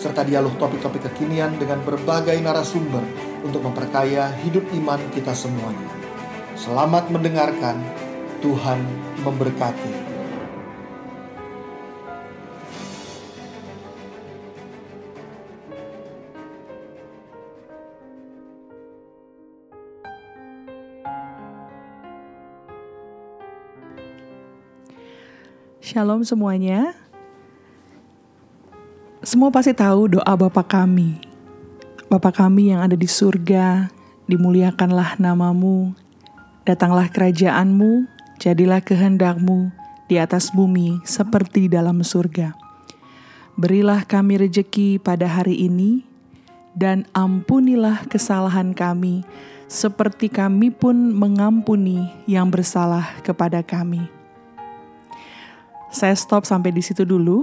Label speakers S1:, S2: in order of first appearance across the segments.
S1: serta dialog topik-topik kekinian dengan berbagai narasumber untuk memperkaya hidup iman kita semuanya. Selamat mendengarkan, Tuhan memberkati.
S2: Shalom semuanya. Semua pasti tahu doa Bapa kami. Bapa kami yang ada di surga, dimuliakanlah namamu, datanglah kerajaanmu, jadilah kehendakmu di atas bumi seperti dalam surga. Berilah kami rejeki pada hari ini, dan ampunilah kesalahan kami, seperti kami pun mengampuni yang bersalah kepada kami saya stop sampai di situ dulu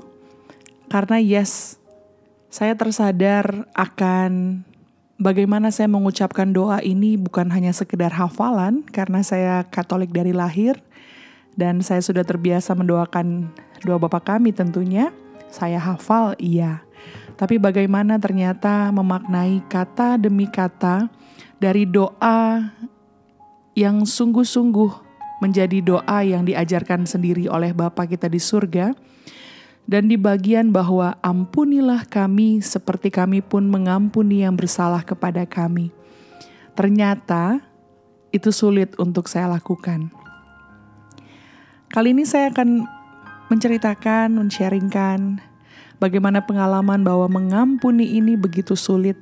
S2: karena yes saya tersadar akan bagaimana saya mengucapkan doa ini bukan hanya sekedar hafalan karena saya Katolik dari lahir dan saya sudah terbiasa mendoakan doa Bapa kami tentunya saya hafal iya tapi bagaimana ternyata memaknai kata demi kata dari doa yang sungguh-sungguh menjadi doa yang diajarkan sendiri oleh Bapa kita di surga. Dan di bagian bahwa ampunilah kami seperti kami pun mengampuni yang bersalah kepada kami. Ternyata itu sulit untuk saya lakukan. Kali ini saya akan menceritakan, mensharingkan bagaimana pengalaman bahwa mengampuni ini begitu sulit.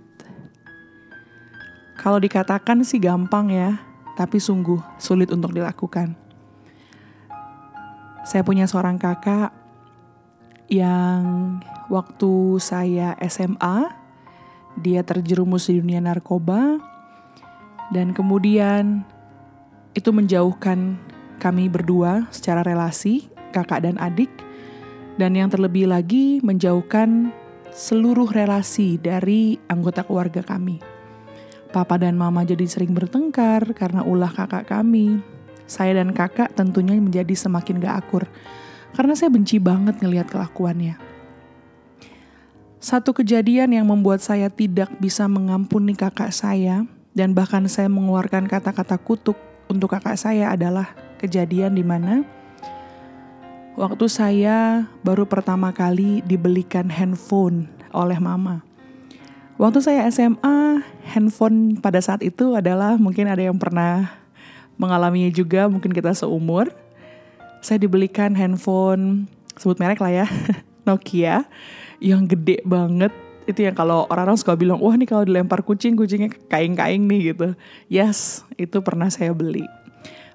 S2: Kalau dikatakan sih gampang ya, tapi sungguh sulit untuk dilakukan. Saya punya seorang kakak yang waktu saya SMA, dia terjerumus di dunia narkoba, dan kemudian itu menjauhkan kami berdua secara relasi, kakak dan adik, dan yang terlebih lagi menjauhkan seluruh relasi dari anggota keluarga kami. Papa dan mama jadi sering bertengkar karena ulah kakak kami. Saya dan kakak tentunya menjadi semakin gak akur. Karena saya benci banget ngelihat kelakuannya. Satu kejadian yang membuat saya tidak bisa mengampuni kakak saya dan bahkan saya mengeluarkan kata-kata kutuk untuk kakak saya adalah kejadian di mana waktu saya baru pertama kali dibelikan handphone oleh mama. Waktu saya SMA, handphone pada saat itu adalah mungkin ada yang pernah mengalaminya juga, mungkin kita seumur. Saya dibelikan handphone, sebut merek lah ya, Nokia, yang gede banget. Itu yang kalau orang-orang suka bilang, wah nih kalau dilempar kucing, kucingnya kaing-kaing nih gitu. Yes, itu pernah saya beli.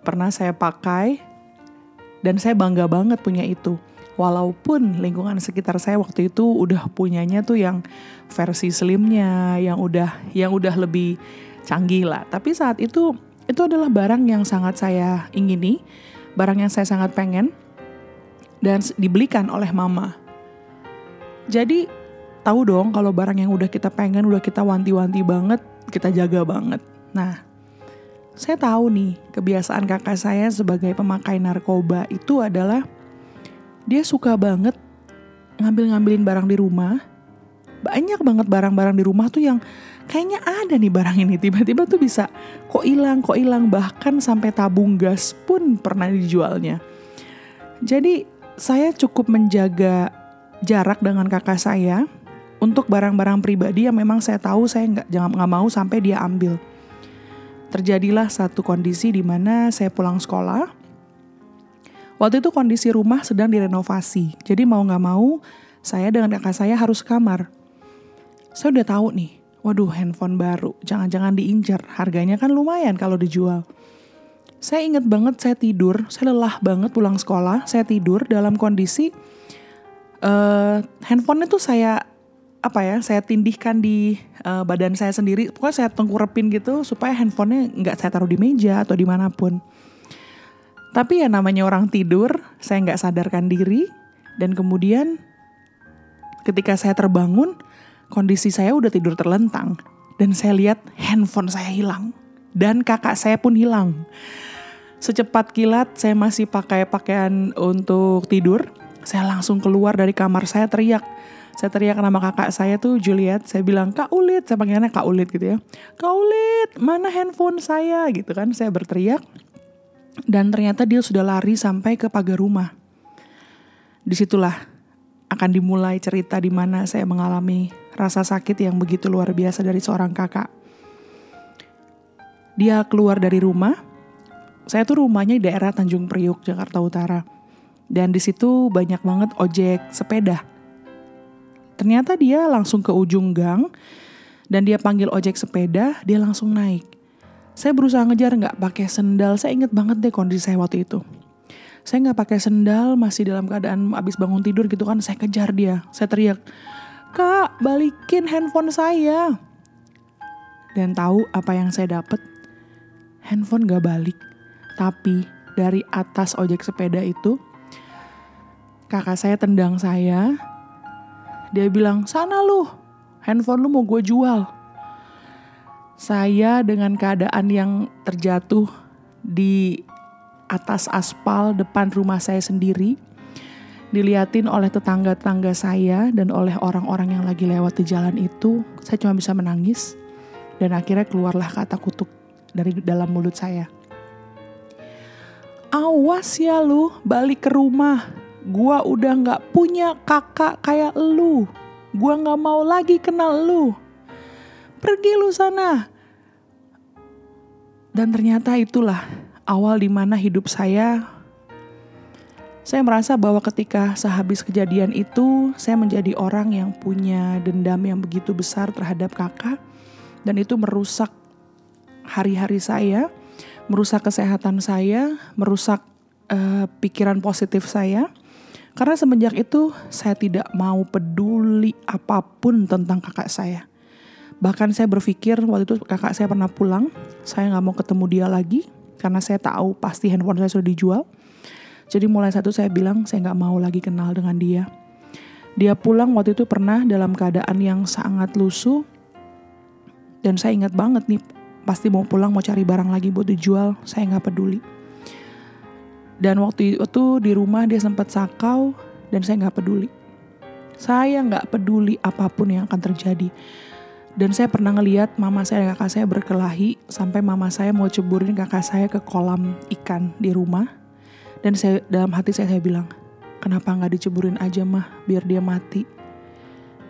S2: Pernah saya pakai, dan saya bangga banget punya itu walaupun lingkungan sekitar saya waktu itu udah punyanya tuh yang versi slimnya yang udah yang udah lebih canggih lah tapi saat itu itu adalah barang yang sangat saya ingini barang yang saya sangat pengen dan dibelikan oleh mama jadi tahu dong kalau barang yang udah kita pengen udah kita wanti-wanti banget kita jaga banget nah saya tahu nih kebiasaan kakak saya sebagai pemakai narkoba itu adalah dia suka banget ngambil-ngambilin barang di rumah. Banyak banget barang-barang di rumah tuh yang kayaknya ada nih barang ini. Tiba-tiba tuh bisa kok hilang, kok hilang. Bahkan sampai tabung gas pun pernah dijualnya. Jadi saya cukup menjaga jarak dengan kakak saya untuk barang-barang pribadi yang memang saya tahu saya nggak jangan nggak mau sampai dia ambil. Terjadilah satu kondisi di mana saya pulang sekolah, Waktu itu kondisi rumah sedang direnovasi, jadi mau nggak mau saya dengan kakak saya harus kamar. Saya udah tahu nih, waduh handphone baru, jangan-jangan diincar, harganya kan lumayan kalau dijual. Saya inget banget saya tidur, saya lelah banget pulang sekolah, saya tidur dalam kondisi uh, handphone itu saya apa ya saya tindihkan di uh, badan saya sendiri. Pokoknya saya tengkurepin gitu supaya handphonenya nggak saya taruh di meja atau di mana pun. Tapi ya namanya orang tidur saya nggak sadarkan diri. Dan kemudian ketika saya terbangun kondisi saya udah tidur terlentang dan saya lihat handphone saya hilang dan kakak saya pun hilang. Secepat kilat saya masih pakai pakaian untuk tidur saya langsung keluar dari kamar saya teriak. Saya teriak nama kakak saya tuh Juliet. Saya bilang Kak Ulit. Saya panggilnya Kak Ulit gitu ya. Kak Ulit mana handphone saya? Gitu kan saya berteriak. Dan ternyata dia sudah lari sampai ke pagar rumah. Di situlah akan dimulai cerita di mana saya mengalami rasa sakit yang begitu luar biasa dari seorang kakak dia keluar dari rumah saya tuh rumahnya di daerah Tanjung Priuk Jakarta Utara dan di situ banyak banget ojek sepeda Ternyata dia langsung ke ujung gang dan dia panggil ojek sepeda, dia langsung naik. Saya berusaha ngejar nggak pakai sendal. Saya inget banget deh kondisi saya waktu itu. Saya nggak pakai sendal, masih dalam keadaan abis bangun tidur gitu kan. Saya kejar dia. Saya teriak, Kak, balikin handphone saya. Dan tahu apa yang saya dapat? Handphone gak balik. Tapi dari atas ojek sepeda itu, kakak saya tendang saya, dia bilang, sana lu, handphone lu mau gue jual. Saya dengan keadaan yang terjatuh di atas aspal depan rumah saya sendiri, diliatin oleh tetangga-tetangga saya dan oleh orang-orang yang lagi lewat di jalan itu, saya cuma bisa menangis. Dan akhirnya keluarlah kata kutuk dari dalam mulut saya. Awas ya lu, balik ke rumah. Gua udah gak punya kakak kayak lu. Gua gak mau lagi kenal lu. Pergi lu sana. Dan ternyata itulah awal di mana hidup saya saya merasa bahwa ketika sehabis kejadian itu, saya menjadi orang yang punya dendam yang begitu besar terhadap kakak, dan itu merusak hari-hari saya, merusak kesehatan saya, merusak uh, pikiran positif saya, karena semenjak itu saya tidak mau peduli apa pun tentang kakak saya. Bahkan saya berpikir waktu itu kakak saya pernah pulang, saya nggak mau ketemu dia lagi karena saya tahu pasti handphone saya sudah dijual. Jadi mulai satu saya bilang saya nggak mau lagi kenal dengan dia. Dia pulang waktu itu pernah dalam keadaan yang sangat lusuh dan saya ingat banget nih pasti mau pulang mau cari barang lagi buat dijual, saya nggak peduli. Dan waktu itu di rumah dia sempat sakau dan saya nggak peduli. Saya nggak peduli apa pun yang akan terjadi. Dan saya pernah ngeliat mama saya dan kakak saya berkelahi sampai mama saya mau ceburin kakak saya ke kolam ikan di rumah. Dan saya dalam hati saya saya bilang, kenapa nggak diceburin aja mah biar dia mati.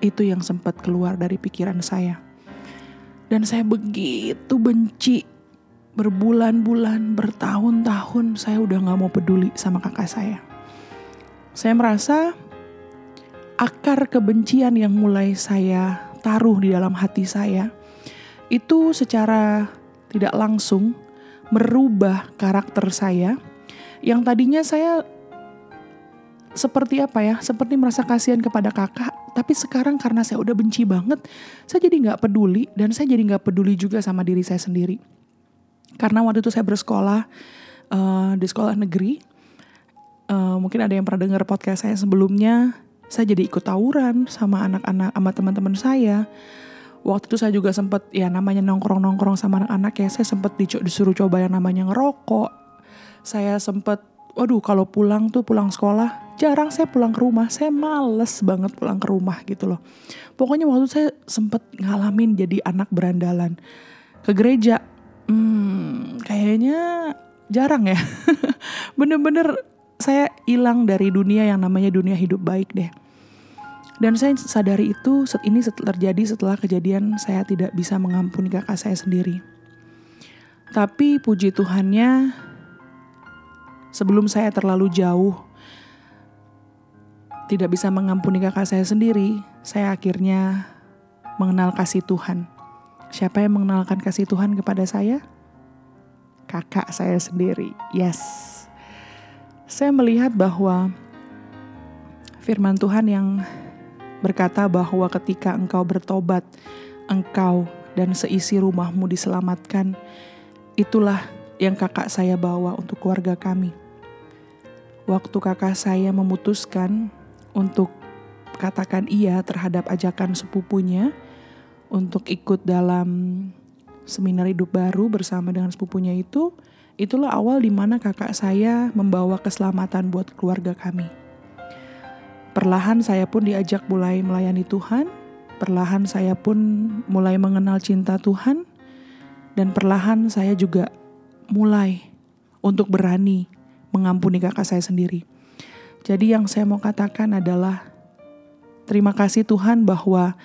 S2: Itu yang sempat keluar dari pikiran saya. Dan saya begitu benci berbulan-bulan, bertahun-tahun saya udah gak mau peduli sama kakak saya. Saya merasa akar kebencian yang mulai saya taruh di dalam hati saya itu secara tidak langsung merubah karakter saya yang tadinya saya seperti apa ya, seperti merasa kasihan kepada kakak, tapi sekarang karena saya udah benci banget, saya jadi nggak peduli dan saya jadi nggak peduli juga sama diri saya sendiri. Karena waktu itu saya bersekolah uh, di sekolah negeri. Uh, mungkin ada yang pernah dengar podcast saya sebelumnya. Saya jadi ikut tawuran sama anak-anak, sama teman-teman saya. Waktu itu saya juga sempat ya namanya nongkrong-nongkrong sama anak-anak ya. Saya sempat disuruh coba yang namanya ngerokok. Saya sempat waduh kalau pulang tuh pulang sekolah jarang saya pulang ke rumah saya males banget pulang ke rumah gitu loh pokoknya waktu saya sempat ngalamin jadi anak berandalan ke gereja Hmm, kayaknya jarang ya. Bener-bener saya hilang dari dunia yang namanya dunia hidup baik deh. Dan saya sadari itu ini terjadi setelah kejadian saya tidak bisa mengampuni kakak saya sendiri. Tapi puji Tuhannya sebelum saya terlalu jauh tidak bisa mengampuni kakak saya sendiri, saya akhirnya mengenal kasih Tuhan. Siapa yang mengenalkan kasih Tuhan kepada saya? Kakak saya sendiri. Yes. Saya melihat bahwa firman Tuhan yang berkata bahwa ketika engkau bertobat, engkau dan seisi rumahmu diselamatkan. Itulah yang kakak saya bawa untuk keluarga kami. Waktu kakak saya memutuskan untuk katakan iya terhadap ajakan sepupunya untuk ikut dalam seminar hidup baru bersama dengan sepupunya itu, itulah awal di mana kakak saya membawa keselamatan buat keluarga kami. Perlahan saya pun diajak mulai melayani Tuhan, perlahan saya pun mulai mengenal cinta Tuhan, dan perlahan saya juga mulai untuk berani mengampuni kakak saya sendiri. Jadi yang saya mau katakan adalah terima kasih Tuhan bahwa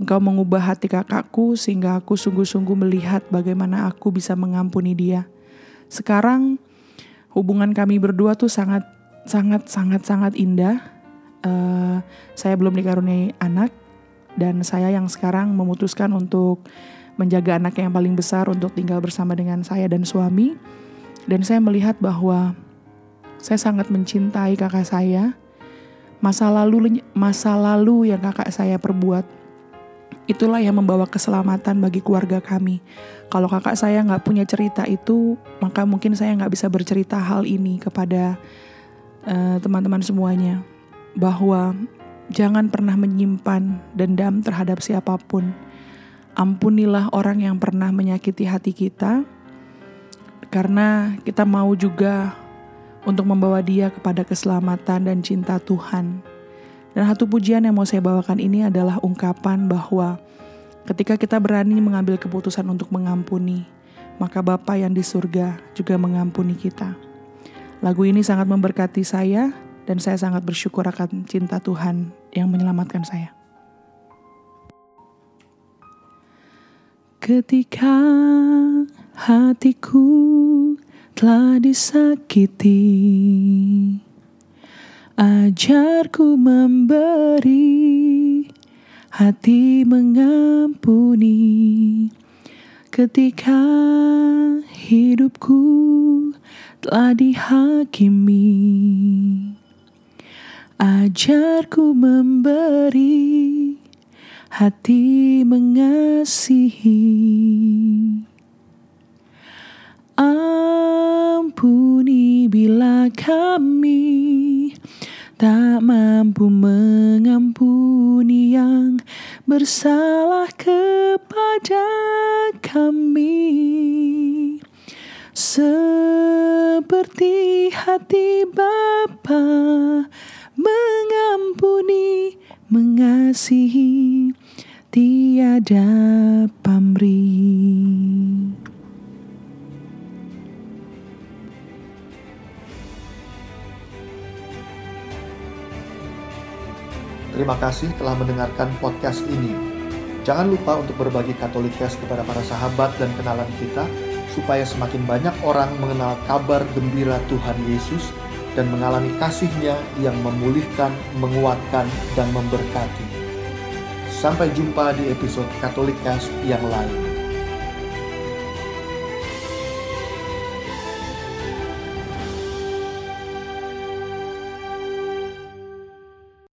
S2: Engkau mengubah hati kakakku sehingga aku sungguh-sungguh melihat bagaimana aku bisa mengampuni dia. Sekarang hubungan kami berdua tuh sangat sangat sangat sangat indah uh, saya belum dikaruniai anak dan saya yang sekarang memutuskan untuk menjaga anak yang paling besar untuk tinggal bersama dengan saya dan suami dan saya melihat bahwa saya sangat mencintai kakak saya masa lalu masa lalu yang kakak saya perbuat itulah yang membawa keselamatan bagi keluarga kami. Kalau kakak saya nggak punya cerita itu, maka mungkin saya nggak bisa bercerita hal ini kepada eh, teman-teman uh, semuanya bahwa jangan pernah menyimpan dendam terhadap siapa pun. Ampunilah orang yang pernah menyakiti hati kita, karena kita mau juga untuk membawa dia kepada keselamatan dan cinta Tuhan. Dan satu pujian yang mau saya bawakan ini adalah ungkapan bahwa ketika kita berani mengambil keputusan untuk mengampuni, maka Bapa yang di surga juga mengampuni kita. Lagu ini sangat memberkati saya dan saya sangat bersyukur akan cinta Tuhan yang menyelamatkan saya. Ketika hatiku telah disakiti, ajarku memberi hati mengampuni. Ketika hidupku telah dihakimi Ajarku memberi hati mengasihi. Ampuni bila kami tak mampu mengampuni yang bersalah kepada kami. Seperti hati Bapa mengampuni, mengasihi, tiada pamrih.
S1: Terima kasih telah mendengarkan podcast ini. Jangan lupa untuk berbagi Katolikes kepada para sahabat dan kenalan kita, supaya semakin banyak orang mengenal kabar gembira Tuhan Yesus dan mengalami kasihnya yang memulihkan, menguatkan, dan memberkati. Sampai jumpa di episode Katolikas yang lain.